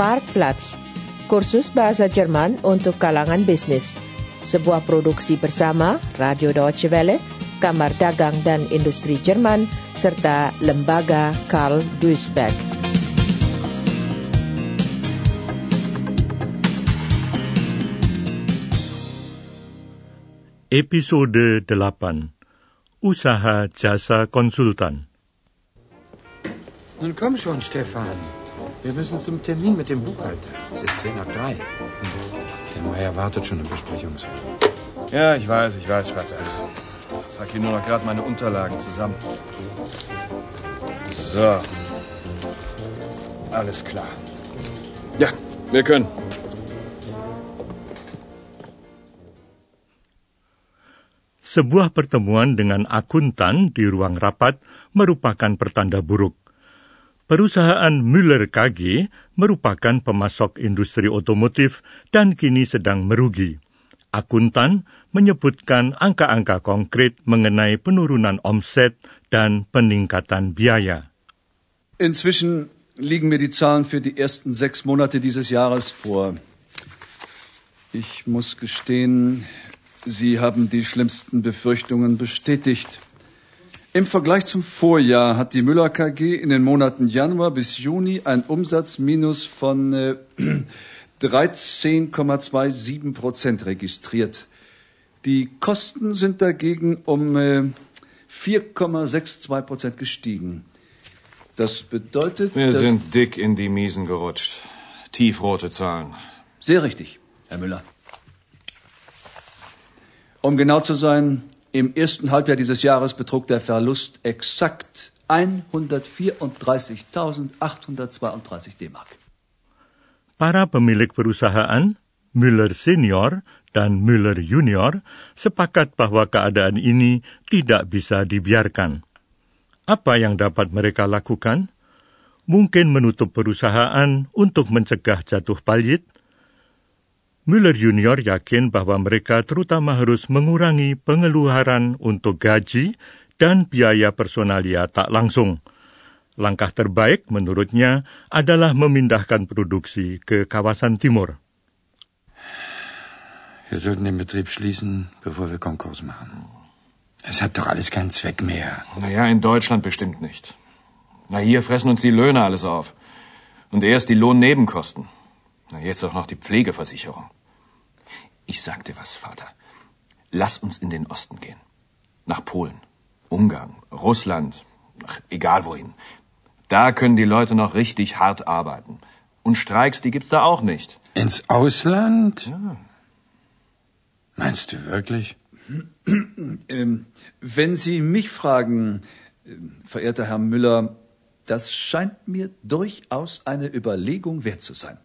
Marktplatz, kursus bahasa Jerman untuk kalangan bisnis. Sebuah produksi bersama Radio Deutsche Welle, Kamar Dagang dan Industri Jerman, serta Lembaga Karl Duisberg. Episode 8 Usaha Jasa Konsultan Nun komm schon, Stefan. Wir müssen zum Termin mit dem Buchhalter. Es ist 10 nach 3. Der Meier wartet schon im Besprechungsraum. Ja, ich weiß, ich weiß, Vater. Ich trage hier nur noch gerade meine Unterlagen zusammen. So. Alles klar. Ja, wir können. Sebuah pertemuan dengan akuntan di ruang rapat merupakan pertanda buruk. Perusahaan Müller KG merupakan pemasok industri otomotif dan kini sedang merugi. Akuntan menyebutkan angka-angka konkret mengenai penurunan omset dan peningkatan biaya. Inzwischen liegen mir die Zahlen für die ersten sechs Monate dieses Jahres vor. Ich muss gestehen, Sie haben die schlimmsten Befürchtungen bestätigt. Im Vergleich zum Vorjahr hat die Müller KG in den Monaten Januar bis Juni ein Umsatzminus von äh, 13,27 Prozent registriert. Die Kosten sind dagegen um äh, 4,62 Prozent gestiegen. Das bedeutet, Wir sind dick in die Miesen gerutscht. Tiefrote Zahlen. Sehr richtig, Herr Müller. Um genau zu sein, im ersten Halbjahr dieses Jahres betrug der Verlust exakt 134.832 D-Mark. Para pemilik perusahaan, Müller Senior dan Müller Junior, sepakat bahwa keadaan ini tidak bisa dibiarkan. Apa yang dapat mereka lakukan? Mungkin menutup perusahaan untuk mencegah jatuh payit. Müller Junior yakin bahwa mereka terutama harus mengurangi pengeluaran untuk gaji dan biaya personalia tak langsung. Langkah terbaik menurutnya adalah memindahkan produksi ke kawasan timur. Wir sollten den Betrieb schließen, bevor wir Konkurs machen. Es hat doch alles keinen Zweck mehr. Naja, in Deutschland bestimmt nicht. Na, hier fressen uns die Löhne alles auf. Und erst die Lohnnebenkosten. Na, jetzt auch noch die Pflegeversicherung. Ich sag dir was, Vater. Lass uns in den Osten gehen. Nach Polen, Ungarn, Russland, ach, egal wohin. Da können die Leute noch richtig hart arbeiten. Und Streiks, die gibt's da auch nicht. Ins Ausland? Ja. Meinst du wirklich? Ähm, wenn Sie mich fragen, äh, verehrter Herr Müller, das scheint mir durchaus eine Überlegung wert zu sein.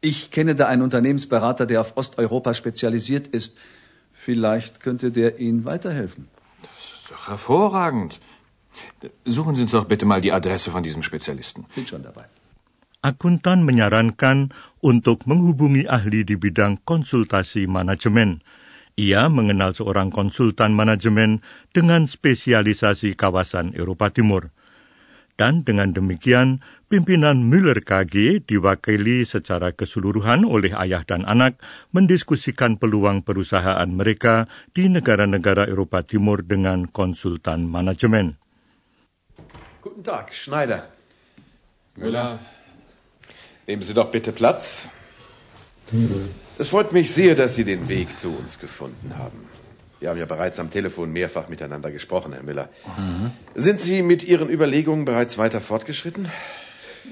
Ich kenne da einen Unternehmensberater, der auf Osteuropa spezialisiert ist. Vielleicht könnte der Ihnen weiterhelfen. Doch hervorragend. Suchen Sie uns doch bitte mal die Adresse von diesem Spezialisten. Bin schon dabei. Akuntan menyarankan untuk menghubungi ahli di bidang konsultasi manajemen. Ia mengenal seorang konsultan manajemen dengan spesialisasi kawasan Eropa Timur. Dan dengan demikian, pimpinan Müller KG diwakili secara keseluruhan oleh ayah dan anak mendiskusikan peluang perusahaan mereka di negara-negara Eropa Timur dengan konsultan manajemen. Guten Tag, Schneider. Müller. Nehmen Sie doch bitte Platz. Es freut mich sehr, dass Sie den Weg zu uns gefunden haben. Wir haben ja bereits am Telefon mehrfach miteinander gesprochen, Herr Müller. Sind Sie mit Ihren Überlegungen bereits weiter fortgeschritten?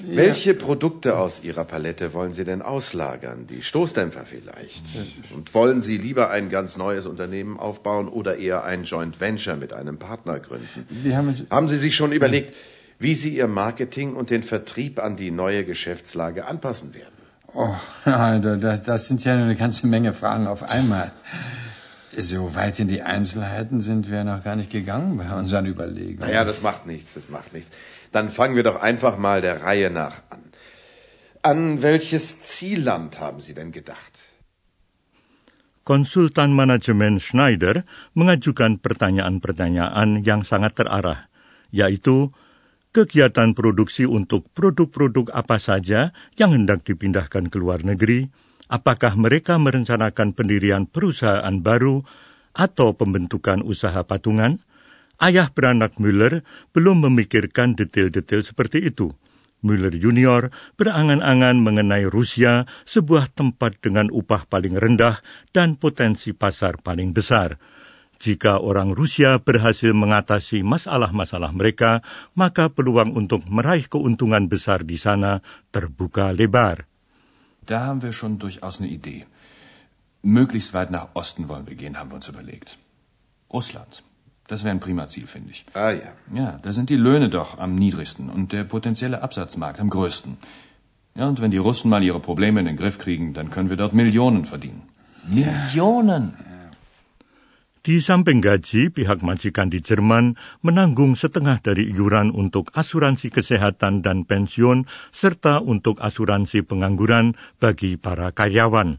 Welche Produkte aus Ihrer Palette wollen Sie denn auslagern? Die Stoßdämpfer vielleicht? Und wollen Sie lieber ein ganz neues Unternehmen aufbauen oder eher ein Joint Venture mit einem Partner gründen? Haben. Haben Sie sich schon überlegt, wie Sie Ihr Marketing und den Vertrieb an die neue Geschäftslage anpassen werden? Oh, Alter, das, das sind ja eine ganze Menge Fragen auf einmal. So weit in die Einzelheiten sind wir noch gar nicht gegangen bei unseren Überlegungen. Naja, das macht nichts, das macht nichts. Dann fangen wir doch einfach mal der Reihe nach an. An welches Zielland haben Sie denn gedacht? Konsultan manajemen Schneider mengajukan pertanyaan-pertanyaan yang sangat terarah, yaitu kegiatan produksi untuk produk-produk apa saja yang hendak dipindahkan ke luar negeri, apakah mereka merencanakan pendirian perusahaan baru atau pembentukan usaha patungan, ayah beranak Müller belum memikirkan detail-detail seperti itu. Müller Junior berangan-angan mengenai Rusia, sebuah tempat dengan upah paling rendah dan potensi pasar paling besar. Jika orang Rusia berhasil mengatasi masalah-masalah mereka, maka peluang untuk meraih keuntungan besar di sana terbuka lebar. Da haben wir schon durchaus eine Idee. Möglichst weit nach Osten wollen wir gehen, haben wir uns überlegt. Russland. Das wäre ein prima Ziel, finde ich. Ah ja. Ja, da sind die Löhne doch am niedrigsten und der potenzielle Absatzmarkt am größten. Ja, und wenn die Russen mal ihre Probleme in den Griff kriegen, dann können wir dort Millionen verdienen. Millionen! Di samping gaji, pihak majikan di Jerman menanggung setengah dari iuran untuk asuransi kesehatan dan pensiun serta untuk asuransi pengangguran bagi para karyawan.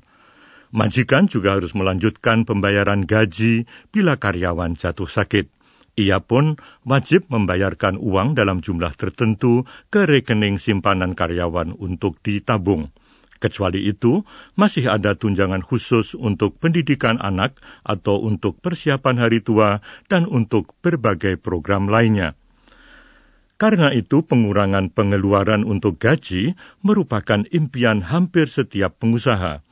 Majikan juga harus melanjutkan pembayaran gaji bila karyawan jatuh sakit. Ia pun wajib membayarkan uang dalam jumlah tertentu ke rekening simpanan karyawan untuk ditabung. Kecuali itu, masih ada tunjangan khusus untuk pendidikan anak atau untuk persiapan hari tua dan untuk berbagai program lainnya. Karena itu, pengurangan pengeluaran untuk gaji merupakan impian hampir setiap pengusaha.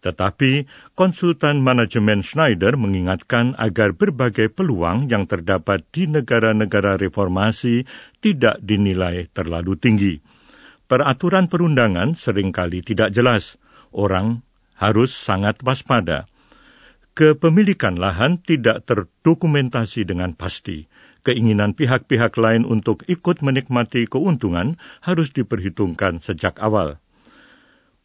Tetapi konsultan manajemen Schneider mengingatkan agar berbagai peluang yang terdapat di negara-negara reformasi tidak dinilai terlalu tinggi. Peraturan perundangan sering kali tidak jelas. Orang harus sangat waspada. Kepemilikan lahan tidak terdokumentasi dengan pasti. Keinginan pihak-pihak lain untuk ikut menikmati keuntungan harus diperhitungkan sejak awal.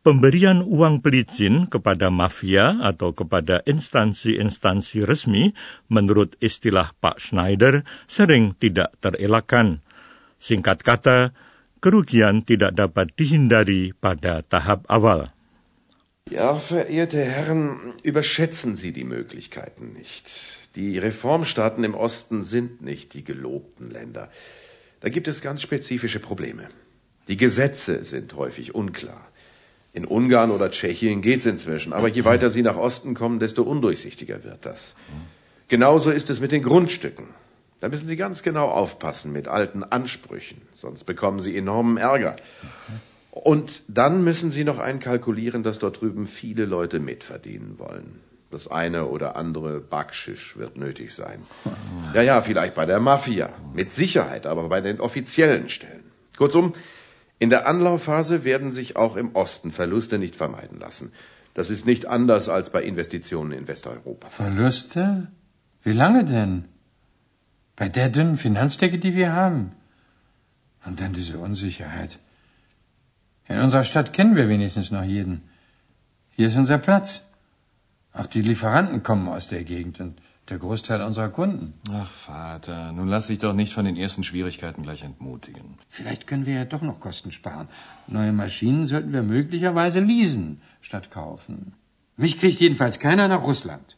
Pemberian uang pelicin kepada mafia atau kepada instansi-instansi resmi, menurut istilah Pak Schneider, sering tidak terelakkan. Singkat kata, kerugian tidak dapat dihindari pada tahap awal. Ja, verehrte Herren, überschätzen Sie die Möglichkeiten nicht. Die Reformstaaten im Osten sind nicht die gelobten Länder. Da gibt es ganz spezifische Probleme. Die Gesetze sind häufig unklar. In Ungarn oder Tschechien geht es inzwischen, aber je weiter Sie nach Osten kommen, desto undurchsichtiger wird das. Genauso ist es mit den Grundstücken. Da müssen Sie ganz genau aufpassen mit alten Ansprüchen, sonst bekommen Sie enormen Ärger. Und dann müssen Sie noch einkalkulieren, dass dort drüben viele Leute mitverdienen wollen. Das eine oder andere Backschisch wird nötig sein. Ja, ja, vielleicht bei der Mafia. Mit Sicherheit, aber bei den offiziellen Stellen. Kurzum, in der Anlaufphase werden sich auch im Osten Verluste nicht vermeiden lassen. Das ist nicht anders als bei Investitionen in Westeuropa. Verluste? Wie lange denn? Bei der dünnen Finanzdecke, die wir haben. Und dann diese Unsicherheit. In unserer Stadt kennen wir wenigstens noch jeden. Hier ist unser Platz. Auch die Lieferanten kommen aus der Gegend und der Großteil unserer Kunden. Ach, Vater, nun lass dich doch nicht von den ersten Schwierigkeiten gleich entmutigen. Vielleicht können wir ja doch noch Kosten sparen. Neue Maschinen sollten wir möglicherweise leasen statt kaufen. Mich kriegt jedenfalls keiner nach Russland.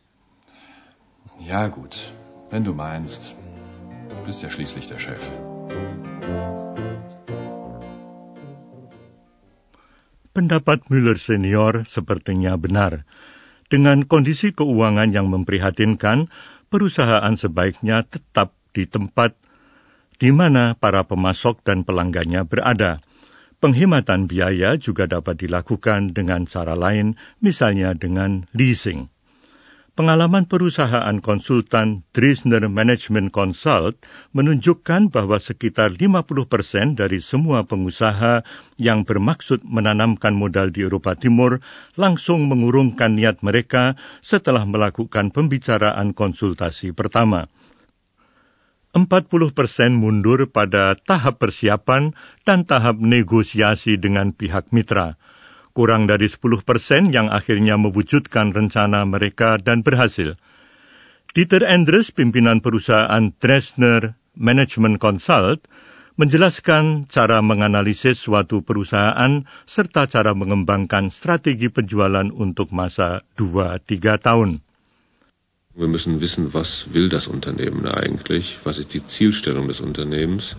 Ja, gut, wenn du meinst. Du bist ja schließlich der Chef. Pendapat Müller senior sepertinya benar. Dengan kondisi keuangan yang memprihatinkan, perusahaan sebaiknya tetap di tempat di mana para pemasok dan pelanggannya berada. Penghematan biaya juga dapat dilakukan dengan cara lain, misalnya dengan leasing. Pengalaman perusahaan konsultan Dresner Management Consult menunjukkan bahwa sekitar 50 persen dari semua pengusaha yang bermaksud menanamkan modal di Eropa Timur langsung mengurungkan niat mereka setelah melakukan pembicaraan konsultasi pertama. 40 persen mundur pada tahap persiapan dan tahap negosiasi dengan pihak mitra – kurang dari 10 persen yang akhirnya mewujudkan rencana mereka dan berhasil. Dieter Endres, pimpinan perusahaan Dresner Management Consult, menjelaskan cara menganalisis suatu perusahaan serta cara mengembangkan strategi penjualan untuk masa 2-3 tahun. Wir müssen wissen, was will das Unternehmen eigentlich, was ist die Zielstellung des Unternehmens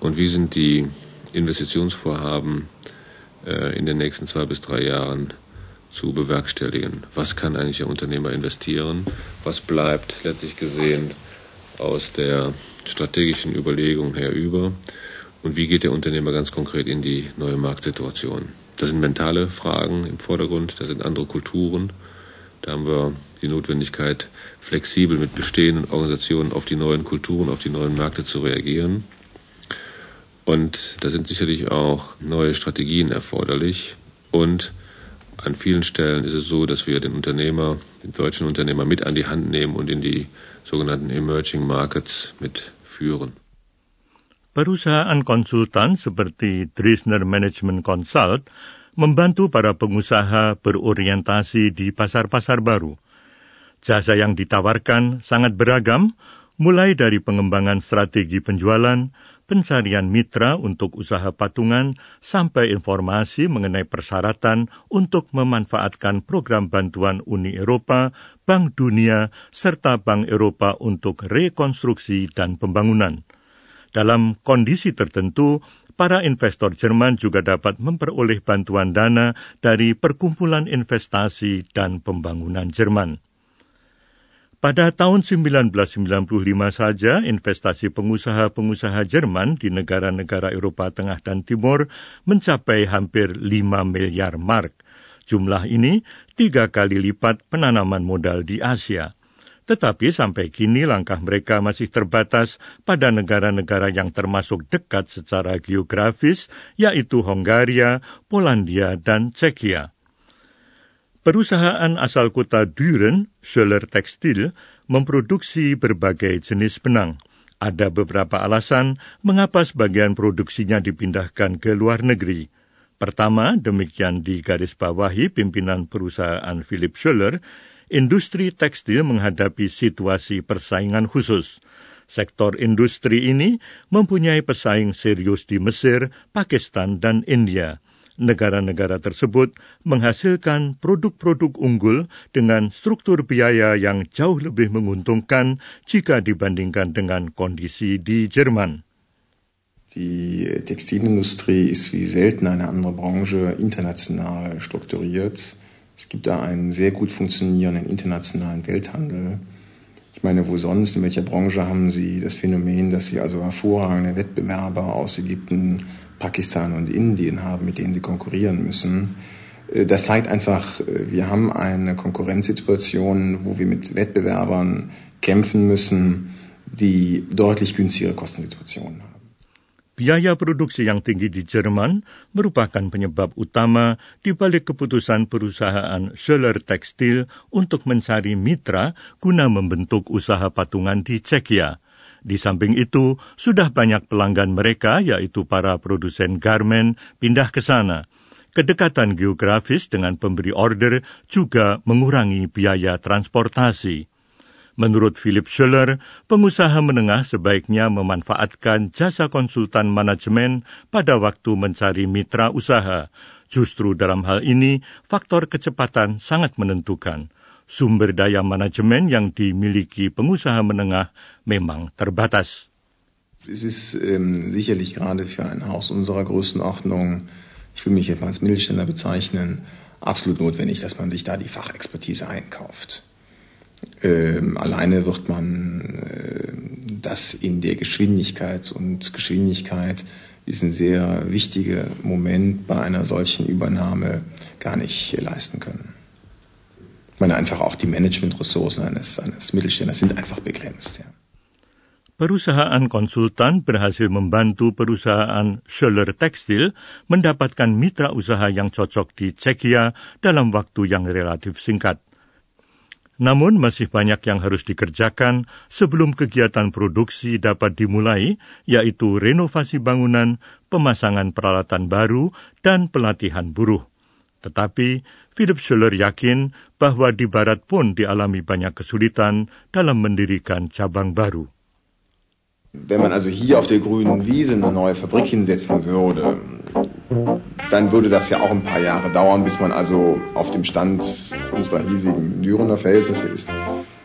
Und wie sind die Investitionsvorhaben äh, in den nächsten zwei bis drei Jahren zu bewerkstelligen? Was kann eigentlich der Unternehmer investieren? Was bleibt letztlich gesehen aus der strategischen Überlegung her über? Und wie geht der Unternehmer ganz konkret in die neue Marktsituation? Das sind mentale Fragen im Vordergrund, das sind andere Kulturen. Da haben wir die Notwendigkeit, flexibel mit bestehenden Organisationen auf die neuen Kulturen, auf die neuen Märkte zu reagieren. Und da sind sicherlich auch neue Strategien erforderlich. Und an vielen Stellen ist es so, dass wir den Unternehmer, den deutschen Unternehmer mit an die Hand nehmen und in die sogenannten Emerging Markets mitführen. Perusahaan konsultan seperti Dresner Management Consult membantu para pengusaha berorientasi di pasar-pasar baru. Jasa yang ditawarkan sangat beragam, mulai dari pengembangan strategi penjualan, pencarian mitra untuk usaha patungan, sampai informasi mengenai persyaratan untuk memanfaatkan program bantuan Uni Eropa, Bank Dunia, serta Bank Eropa untuk rekonstruksi dan pembangunan. Dalam kondisi tertentu, para investor Jerman juga dapat memperoleh bantuan dana dari Perkumpulan Investasi dan Pembangunan Jerman. Pada tahun 1995 saja, investasi pengusaha-pengusaha Jerman di negara-negara Eropa Tengah dan Timur mencapai hampir 5 miliar mark. Jumlah ini tiga kali lipat penanaman modal di Asia. Tetapi sampai kini langkah mereka masih terbatas pada negara-negara yang termasuk dekat secara geografis, yaitu Hongaria, Polandia, dan Cekia. Perusahaan asal kota Düren, Schöller Tekstil, memproduksi berbagai jenis benang. Ada beberapa alasan mengapa sebagian produksinya dipindahkan ke luar negeri. Pertama, demikian digarisbawahi pimpinan perusahaan Philip Schöller, industri tekstil menghadapi situasi persaingan khusus. Sektor industri ini mempunyai pesaing serius di Mesir, Pakistan, dan India. Negara-negara tersebut menghasilkan produk-produk unggul dengan struktur biaya yang jauh lebih menguntungkan jika dibandingkan dengan kondisi di Jerman. Die Textilindustrie ist wie selten eine andere Branche international strukturiert. Es gibt da einen sehr gut funktionierenden internationalen Welthandel. Ich meine, wo sonst, in welcher Branche haben Sie das Phänomen, dass Sie also hervorragende Wettbewerber aus Ägypten, Pakistan und Indien haben, mit denen Sie konkurrieren müssen? Äh, das zeigt einfach, äh, wir haben eine Konkurrenzsituation, wo wir mit Wettbewerbern kämpfen müssen, die deutlich günstigere Kostensituationen haben. Biaya produksi yang tinggi di Jerman merupakan penyebab utama di balik keputusan perusahaan Schöller Tekstil untuk mencari mitra guna membentuk usaha patungan di Cekia. Di samping itu, sudah banyak pelanggan mereka, yaitu para produsen garmen, pindah ke sana. Kedekatan geografis dengan pemberi order juga mengurangi biaya transportasi. Menurut Philip Schuller, pengusaha menengah sebaiknya memanfaatkan jasa konsultan manajemen pada waktu mencari mitra usaha. Justru dalam hal ini, faktor kecepatan sangat menentukan. Sumber daya manajemen yang dimiliki pengusaha menengah memang terbatas. Es ist ähm, sicherlich gerade für ein Haus unserer Größenordnung, ich will mich jetzt mal als Mittelständler bezeichnen, absolut notwendig, dass man sich da die Fachexpertise einkauft. Ähm, alleine wird man äh, das in der Geschwindigkeit und Geschwindigkeit ist ein sehr wichtiger Moment bei einer solchen Übernahme gar nicht leisten können. Meine einfach auch die Managementressourcen eines, eines Mittelständlers sind einfach begrenzt. Ja. Perusahaan konsultan berhasil membantu perusahaan Schöller Tekstil mendapatkan mitra usaha yang cocok di Cekia dalam waktu yang relatif singkat. Namun masih banyak yang harus dikerjakan sebelum kegiatan produksi dapat dimulai, yaitu renovasi bangunan, pemasangan peralatan baru, dan pelatihan buruh. Tetapi Philip Schuller yakin bahwa di Barat pun dialami banyak kesulitan dalam mendirikan cabang baru. Wenn man also hier auf der grünen Wiese eine neue Fabrik hinsetzen würde, dann würde das ja auch ein paar Jahre dauern, bis man also auf dem Stand unserer hiesigen Dürener Verhältnisse ist.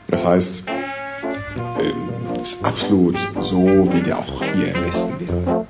Das heißt, es ähm, ist absolut so, wie der auch hier im Westen wäre.